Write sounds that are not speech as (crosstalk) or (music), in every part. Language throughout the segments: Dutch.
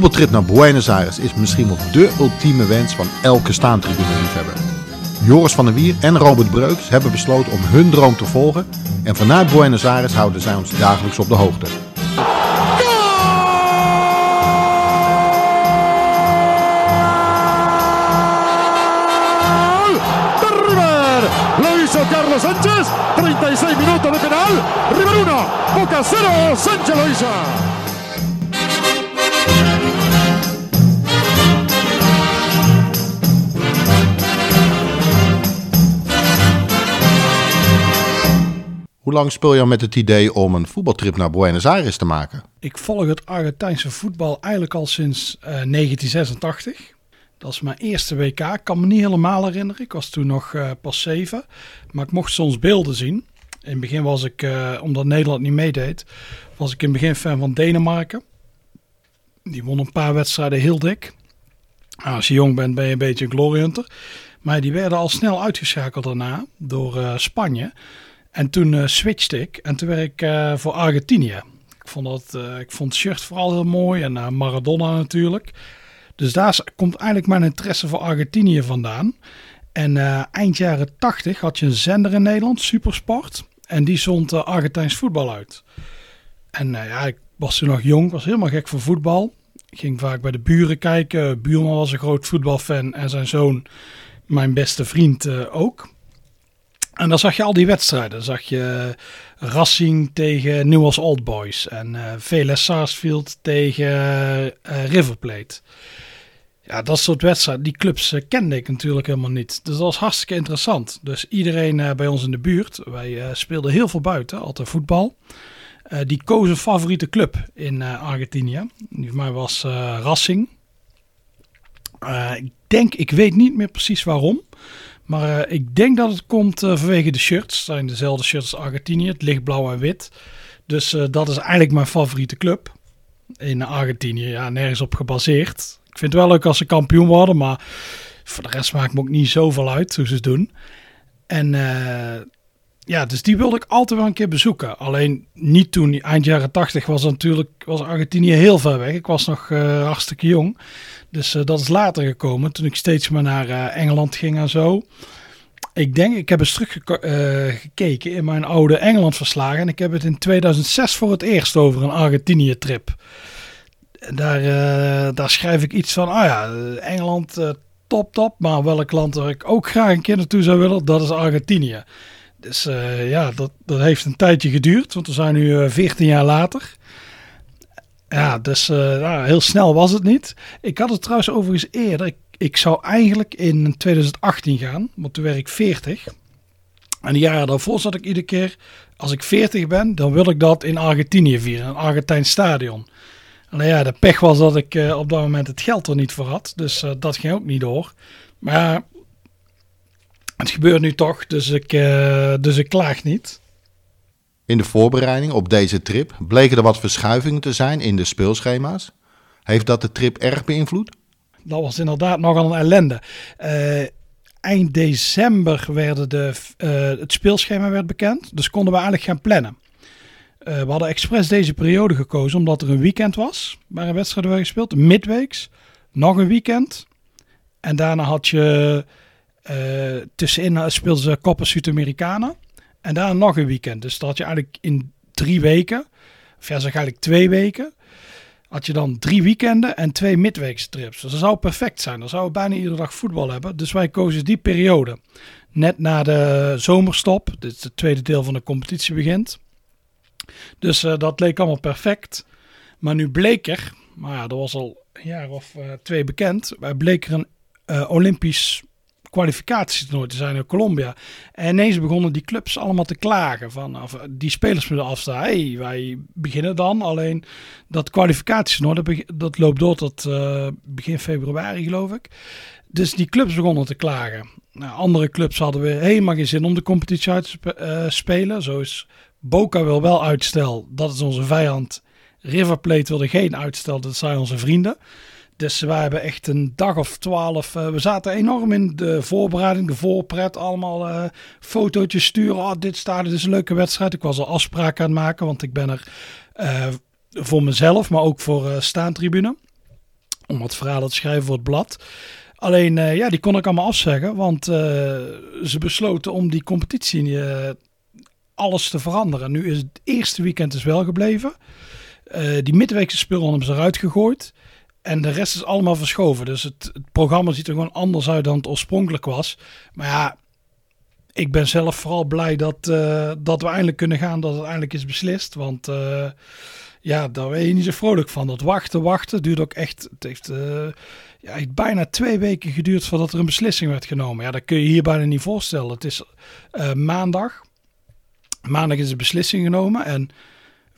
voetbaltrip naar Buenos Aires is misschien wel de ultieme wens van elke staantribune-liefhebber. Joris van der Wier en Robert Breuks hebben besloten om hun droom te volgen en vanuit Buenos Aires houden zij ons dagelijks op de hoogte. Carlos Sánchez. 36 minutos de penal. River 1. Boca 0. Sánchez lo. Hoe lang speel je met het idee om een voetbaltrip naar Buenos Aires te maken? Ik volg het Argentijnse voetbal eigenlijk al sinds eh, 1986. Dat is mijn eerste WK. Ik kan me niet helemaal herinneren. Ik was toen nog eh, pas zeven. Maar ik mocht soms beelden zien. In het begin was ik, eh, omdat Nederland niet meedeed, was ik in het begin fan van Denemarken. Die won een paar wedstrijden heel dik. Nou, als je jong bent ben je een beetje een glory hunter. Maar die werden al snel uitgeschakeld daarna door eh, Spanje. En toen eh, switchte ik en toen werd ik eh, voor Argentinië. Ik vond, dat, eh, ik vond het shirt vooral heel mooi en Maradona natuurlijk. Dus daar komt eigenlijk mijn interesse voor Argentinië vandaan. En eind jaren 80 had je een zender in Nederland, Supersport. En die zond Argentijns voetbal uit. En ja, ik was toen nog jong, was helemaal gek van voetbal. Ging vaak bij de buren kijken. Buurman was een groot voetbalfan en zijn zoon, mijn beste vriend, ook. En dan zag je al die wedstrijden. Dan zag je Racing tegen Newell's Old Boys. En eh VLS Sarsfield tegen eh, River Plate. Ja, dat soort wedstrijden, die clubs eh, kende ik natuurlijk helemaal niet. Dus dat was hartstikke interessant. Dus iedereen eh, bij ons in de buurt, wij eh, speelden heel veel buiten, altijd voetbal. Eh, die koos een favoriete club in eh, Argentinië. Die voor mij was eh, Racing. Eh, ik denk, ik weet niet meer precies waarom. Maar eh, ik denk dat het komt eh, vanwege de shirts. Het zijn dezelfde shirts als Argentinië. Het lichtblauw en wit. Dus eh, dat is eigenlijk mijn favoriete club. In Argentinië. Ja, nergens op gebaseerd. Ik vind het wel leuk als ze kampioen worden. Maar voor de rest maakt me ook niet zoveel uit hoe ze het doen. En ja, dus die wilde ik altijd wel een keer bezoeken. Alleen niet toen. Eind jaren tachtig was natuurlijk was Argentinië heel ver weg. Ik was nog eh, hartstikke jong. Dus eh, dat is later gekomen. Toen ik steeds maar naar eh, Engeland ging en zo. Ik denk, ik heb eens teruggekeken in mijn oude Engeland verslagen. En ik heb het in 2006 voor het eerst over een Argentinië trip. Daar, daar schrijf ik iets van, ah ja, Engeland top top. Maar welk land waar ik ook graag een keer naartoe zou willen, dat is Argentinië. Dus eh, ja, dat, dat heeft een tijdje geduurd. Want we zijn nu eh, 14 jaar later. Ja, dus eh, nou, heel snel was het niet. Ik had het trouwens overigens eerder. Ik, ik zou eigenlijk in 2018 gaan, want toen werd ik 40. En de jaren daarvoor zat ik iedere keer, als ik 40 ben, dan wil ik dat in Argentinië vieren, een Argentijns stadion. Alleen ja, de pech was dat ik eh, op dat moment het geld er niet voor had, dus eh, dat ging ook niet door. Maar het gebeurt nu toch, dus ik, eh, dus ik klaag niet. In de voorbereiding op deze trip bleken er wat verschuivingen te zijn in de speelschema's. Heeft dat de trip erg beïnvloed? Dat was inderdaad nogal een ellende. Eh, eind december werden de, eh, het speelschema werd bekend. Dus konden we eigenlijk gaan plannen. We hadden expres deze periode gekozen omdat er een weekend was. Waar een wedstrijd werd gespeeld. Midweeks. Nog een weekend. En daarna had je eh, tussenin eh, speelden ze Copa Sudamericana. En daarna nog een weekend. Dus dat had je eigenlijk in drie weken. Of ja, zeg eigenlijk twee weken had je dan drie weekenden en twee midweekse trips. Dus dat zou perfect zijn. Dan zouden we bijna iedere dag voetbal hebben. Dus wij kozen die periode. Net na de zomerstop. Is het tweede deel van de competitie begint. Dus eh, dat leek allemaal perfect. Maar nu bleek er, maar ja, dat was al een jaar of twee bekend. Bleek er een Olympisch kwalificatietoernooi te zijn in Colombia. En ineens begonnen die clubs allemaal te klagen. Van, of, die spelers moeten afstaan. Hey, wij beginnen dan. Alleen dat kwalificatietoernooi, dat, dat loopt door tot eh, begin februari geloof ik. Dus die clubs begonnen te klagen. Nou, andere clubs hadden weer helemaal geen zin om de competitie uit te eh, spelen. Zo is Boca wil wel uitstel. Dat is onze vijand. River Plate wilde geen uitstel. Dat zijn onze vrienden. Dus we hebben echt een dag of twaalf. eh, we zaten enorm in de voorbereiding, de voorpret. Allemaal eh fotootjes sturen. Oh, dit staat, dit is een leuke wedstrijd. Ik was al afspraken aan het maken, want ik ben er eh, voor mezelf, maar ook voor staantribune. om wat verhalen te schrijven voor het blad. Alleen, ja, die kon ik allemaal afzeggen, want ze besloten om die competitie alles te veranderen. Nu is het eerste weekend is wel gebleven. die midweekse spullen hebben ze eruit gegooid. En de rest is allemaal verschoven. Dus het, het, programma ziet er gewoon anders uit dan het oorspronkelijk was. Maar ja, ik ben zelf vooral blij dat, uh, dat we eindelijk kunnen gaan. Dat het eindelijk is beslist. Want uh, ja, daar ben je niet zo vrolijk van. Dat wachten, wachten duurt ook echt. Het heeft, uh, ja, bijna twee weken geduurd voordat er een beslissing werd genomen. Ja, dat kun je hier bijna niet voorstellen. Het is maandag. Maandag is de beslissing genomen. En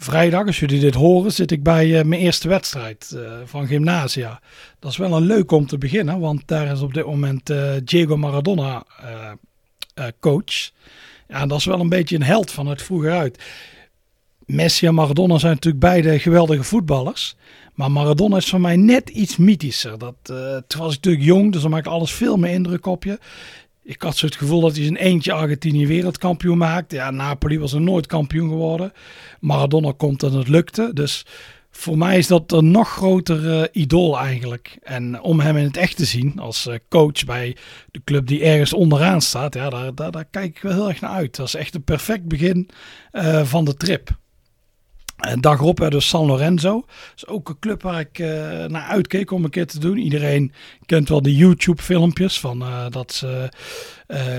vrijdag, als jullie dit horen, zit ik bij uh, mijn eerste wedstrijd uh, van Gymnasia. Dat is wel een leuk om te beginnen, want daar is op dit moment uh, Diego Maradona coach. Ja, dat is wel een beetje een held van het vroeger uit. Messi en Maradona zijn natuurlijk beide geweldige voetballers. Maar Maradona is voor mij net iets mythischer. Dat, toen was ik natuurlijk jong, dus dan maakt alles veel meer indruk op je. Ik had zo het gevoel dat hij zijn eentje Argentinië wereldkampioen maakte. Ja, Napoli was er nooit kampioen geworden. Maradona komt en het lukte. Dus voor mij is dat een nog groter uh, idool eigenlijk. En om hem in het echt te zien als uh, coach bij de club die ergens onderaan staat, ja, daar, daar, daar, kijk ik wel heel erg naar uit. Dat is echt een perfect begin uh, van de trip. En dag erop dus San Lorenzo. Is ook een club waar ik uh, naar uitkeek om een keer te doen. Iedereen kent wel de YouTube filmpjes van uh, dat ze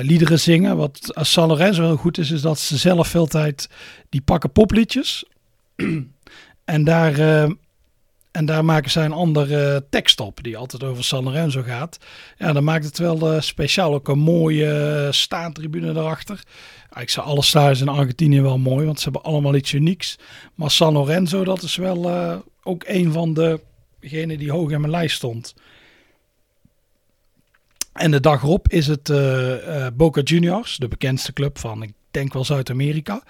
liederen zingen. Wat San Lorenzo heel goed is, is dat ze zelf veel tijd... Die pakken popliedjes. (clears throat) en daar... en daar maken zij een andere tekst op, die altijd over San Lorenzo gaat. Ja, dan maakt het wel speciaal. Ook een mooie staantribune erachter. Ik zou alle stadions in Argentinië wel mooi, want ze hebben allemaal iets unieks. Maar San Lorenzo, dat is wel uh, ook een van degenen die hoog in mijn lijst stond. En de dag erop is het uh, uh, Boca Juniors, de bekendste club van, ik denk wel Zuid-Amerika.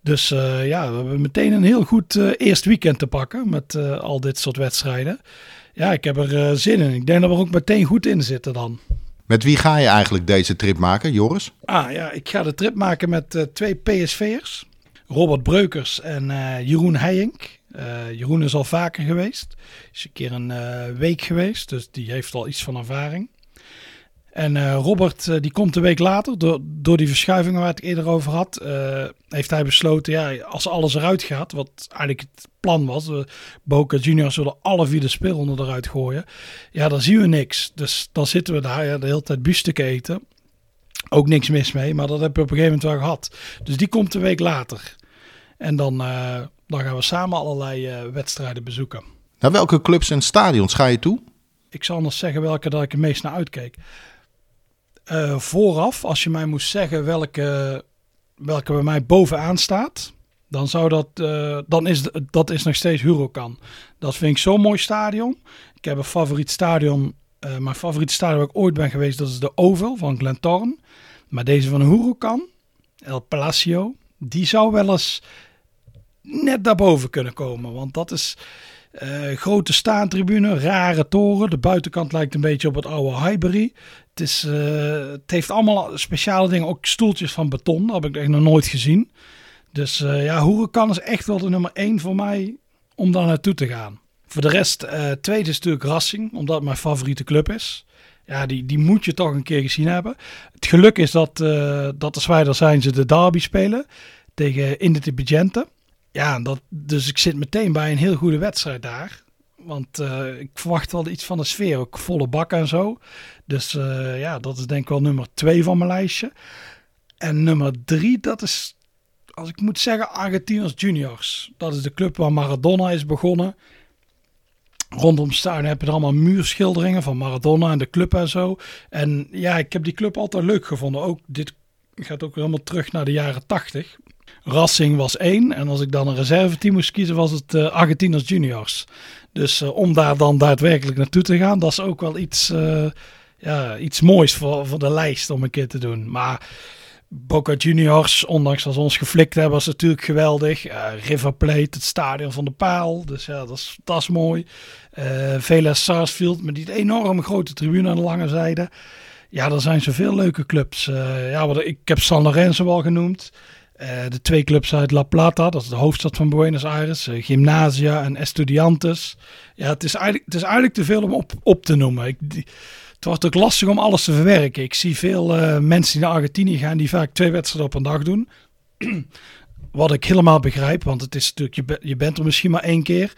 Dus ja, we hebben meteen een heel goed eerst weekend te pakken met al dit soort wedstrijden. Ja, ik heb er zin in. Ik denk dat we er ook meteen goed in zitten dan. Met wie ga je eigenlijk deze trip maken, Joris? Ah ja, ik ga de trip maken met uh, twee PSV'ers. Robert Breukers en uh, Jeroen Heijink. Uh, Jeroen is al vaker geweest. Is een keer een week geweest, dus die heeft al iets van ervaring. En uh, Robert, uh, die komt een week later, door, door die verschuivingen waar ik het eerder over had, uh, heeft hij besloten, ja, als alles eruit gaat, wat eigenlijk het plan was, Boca Juniors zullen alle vier de speelronden eruit gooien, ja, dan zien we niks. Dus dan zitten we daar ja, de hele tijd biefstuk eten. Ook niks mis mee, maar dat heb je op een gegeven moment wel gehad. Dus die komt een week later. En dan, dan gaan we samen allerlei wedstrijden bezoeken. Naar welke clubs en stadions ga je toe? Ik zal anders zeggen welke dat ik het meest naar uitkeek. Uh, vooraf, als je mij moest zeggen welke, welke bij mij bovenaan staat, dan zou dat, uh, dan is dat is nog steeds Hurokan. Dat vind ik zo'n mooi stadion. Ik heb een favoriet stadion, uh, mijn favoriete stadion waar ik ooit ben geweest, dat is de Oval van Glentorn. Maar deze van Hurokan, El Palacio, die zou wel eens net daarboven kunnen komen. Want dat is uh, grote staantribune, rare toren. De buitenkant lijkt een beetje op het oude Highbury. Het, uh, het heeft allemaal speciale dingen, ook stoeltjes van beton. Dat heb ik nog nooit gezien. Dus uh, ja, Hoerenkan is echt wel de nummer één voor mij om daar naartoe te gaan. Voor de rest, uh, tweede is natuurlijk Racing, omdat het mijn favoriete club is. Ja, die, die moet je toch een keer gezien hebben. Het geluk is dat, uh, dat de Zwijder zijn ze de derby spelen tegen Independiente. Ja, dat, dus ik zit meteen bij een heel goede wedstrijd daar. Want uh, ik verwacht wel iets van de sfeer, ook volle bak en zo. Dus uh, ja, dat is denk ik wel nummer twee van mijn lijstje. En nummer drie, dat is, als ik moet zeggen, Argentinos Juniors. Dat is de club waar Maradona is begonnen. Rondom Stadion heb je er allemaal muurschilderingen van Maradona en de club en zo. En ja, ik heb die club altijd leuk gevonden. Ook dit gaat ook helemaal terug naar de jaren tachtig. Racing was één. En als ik dan een reserveteam moest kiezen, was het uh, Argentinos Juniors. Dus uh, om daar dan daadwerkelijk naartoe te gaan, dat is ook wel iets, uh, ja, iets moois voor, voor de lijst om een keer te doen. Maar Boca Juniors, ondanks dat ze ons geflikt hebben, was natuurlijk geweldig. River Plate, het stadion van de paal. Dus ja, dat is, dat is mooi. Vela Sarsfield met die enorme grote tribune aan de lange zijde. Ja, er zijn zoveel leuke clubs. ja, ik heb San Lorenzo al genoemd. De twee clubs uit La Plata, dat is de hoofdstad van Buenos Aires, Gymnasia en Estudiantes. Ja, het is eigenlijk, het is eigenlijk te veel om op, op te noemen. Ik, het wordt ook lastig om alles te verwerken. Ik zie veel mensen die naar Argentinië gaan, die vaak twee wedstrijden op een dag doen. (clears throat) Wat ik helemaal begrijp, want het is natuurlijk, je, je bent er misschien maar één keer.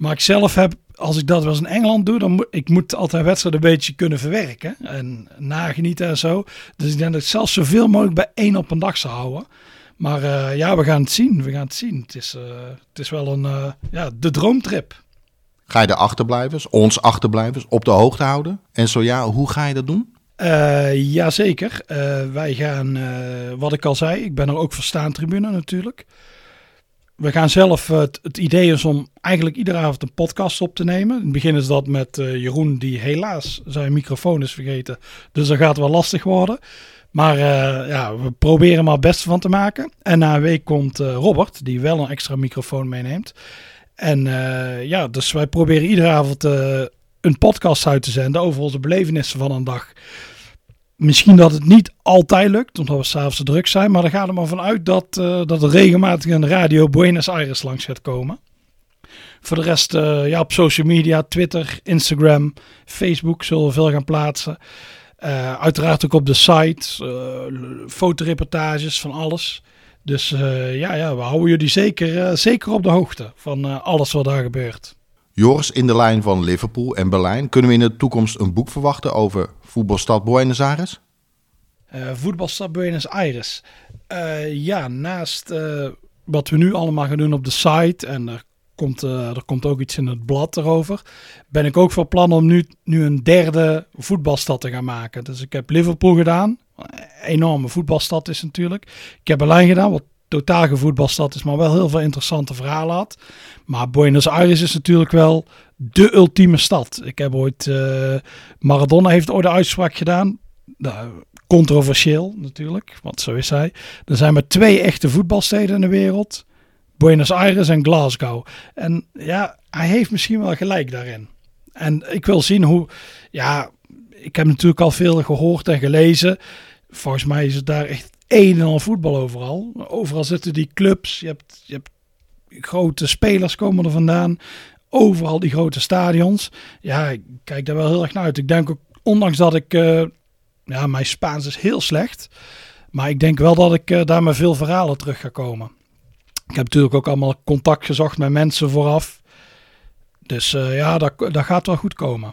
Maar ik zelf heb, als ik dat wel eens in Engeland doe, dan moet ik moet altijd wedstrijden een beetje kunnen verwerken. En nagenieten en zo. Dus ik denk dat ik zelfs zoveel mogelijk bij één op een dag zou houden. Maar uh, ja, we gaan het zien. We gaan het zien. Het is, uh, het is wel een, uh, ja, de droomtrip. Ga je de achterblijvers, ons achterblijvers, op de hoogte houden? En zo ja, hoe ga je dat doen? Jazeker. Wij gaan, wat ik al zei, ik ben er ook voor staantribune natuurlijk. We gaan zelf, het, het, idee is om eigenlijk iedere avond een podcast op te nemen. In het begin is dat met Jeroen, die helaas zijn microfoon is vergeten. Dus dat gaat wel lastig worden. Maar ja, we proberen er het van te maken. En na een week komt Robert, die wel een extra microfoon meeneemt. En ja, dus wij proberen iedere avond een podcast uit te zenden over onze belevenissen van een dag. Misschien dat het niet altijd lukt, omdat we s'avonds te druk zijn. Maar dan gaat er maar vanuit dat, uh, dat er regelmatig een radio Buenos Aires langs gaat komen. Voor de rest, uh, ja, op social media, Twitter, Instagram, Facebook zullen we veel gaan plaatsen. Uh, uiteraard ook op de site, fotoreportages van alles. Dus ja, ja, we houden jullie zeker, zeker op de hoogte van alles wat daar gebeurt. Joris, in de lijn van Liverpool en Berlijn, kunnen we in de toekomst een boek verwachten over voetbalstad Buenos Aires? Uh, voetbalstad Buenos Aires. Uh, ja, naast uh, wat we nu allemaal gaan doen op de site en er komt, er komt ook iets in het blad erover, ben ik ook van plan om nu, nu een derde voetbalstad te gaan maken. Dus ik heb Liverpool gedaan, enorme voetbalstad is natuurlijk. Ik heb Berlijn gedaan, wat totaal gevoetbalstad is, maar wel heel veel interessante verhalen had. Maar Buenos Aires is natuurlijk wel de ultieme stad. Ik heb ooit, uh, Maradona heeft ooit de uitspraak gedaan. Nou, controversieel natuurlijk, want zo is hij. Er zijn maar twee echte voetbalsteden in de wereld. Buenos Aires en Glasgow. En ja, hij heeft misschien wel gelijk daarin. En ik wil zien hoe, ja, ik heb natuurlijk al veel gehoord en gelezen. Volgens mij is het daar echt een en al voetbal overal. Overal zitten die clubs. Je hebt, je hebt grote spelers komen er vandaan. Overal die grote stadions. Ja, ik kijk daar wel heel erg naar uit. Ik denk ook, ondanks dat ik... Uh, ja, mijn Spaans is heel slecht. Maar ik denk wel dat ik uh, daar met veel verhalen terug ga komen. Ik heb natuurlijk ook allemaal contact gezocht met mensen vooraf. Dus uh, ja, dat, dat gaat wel goed komen.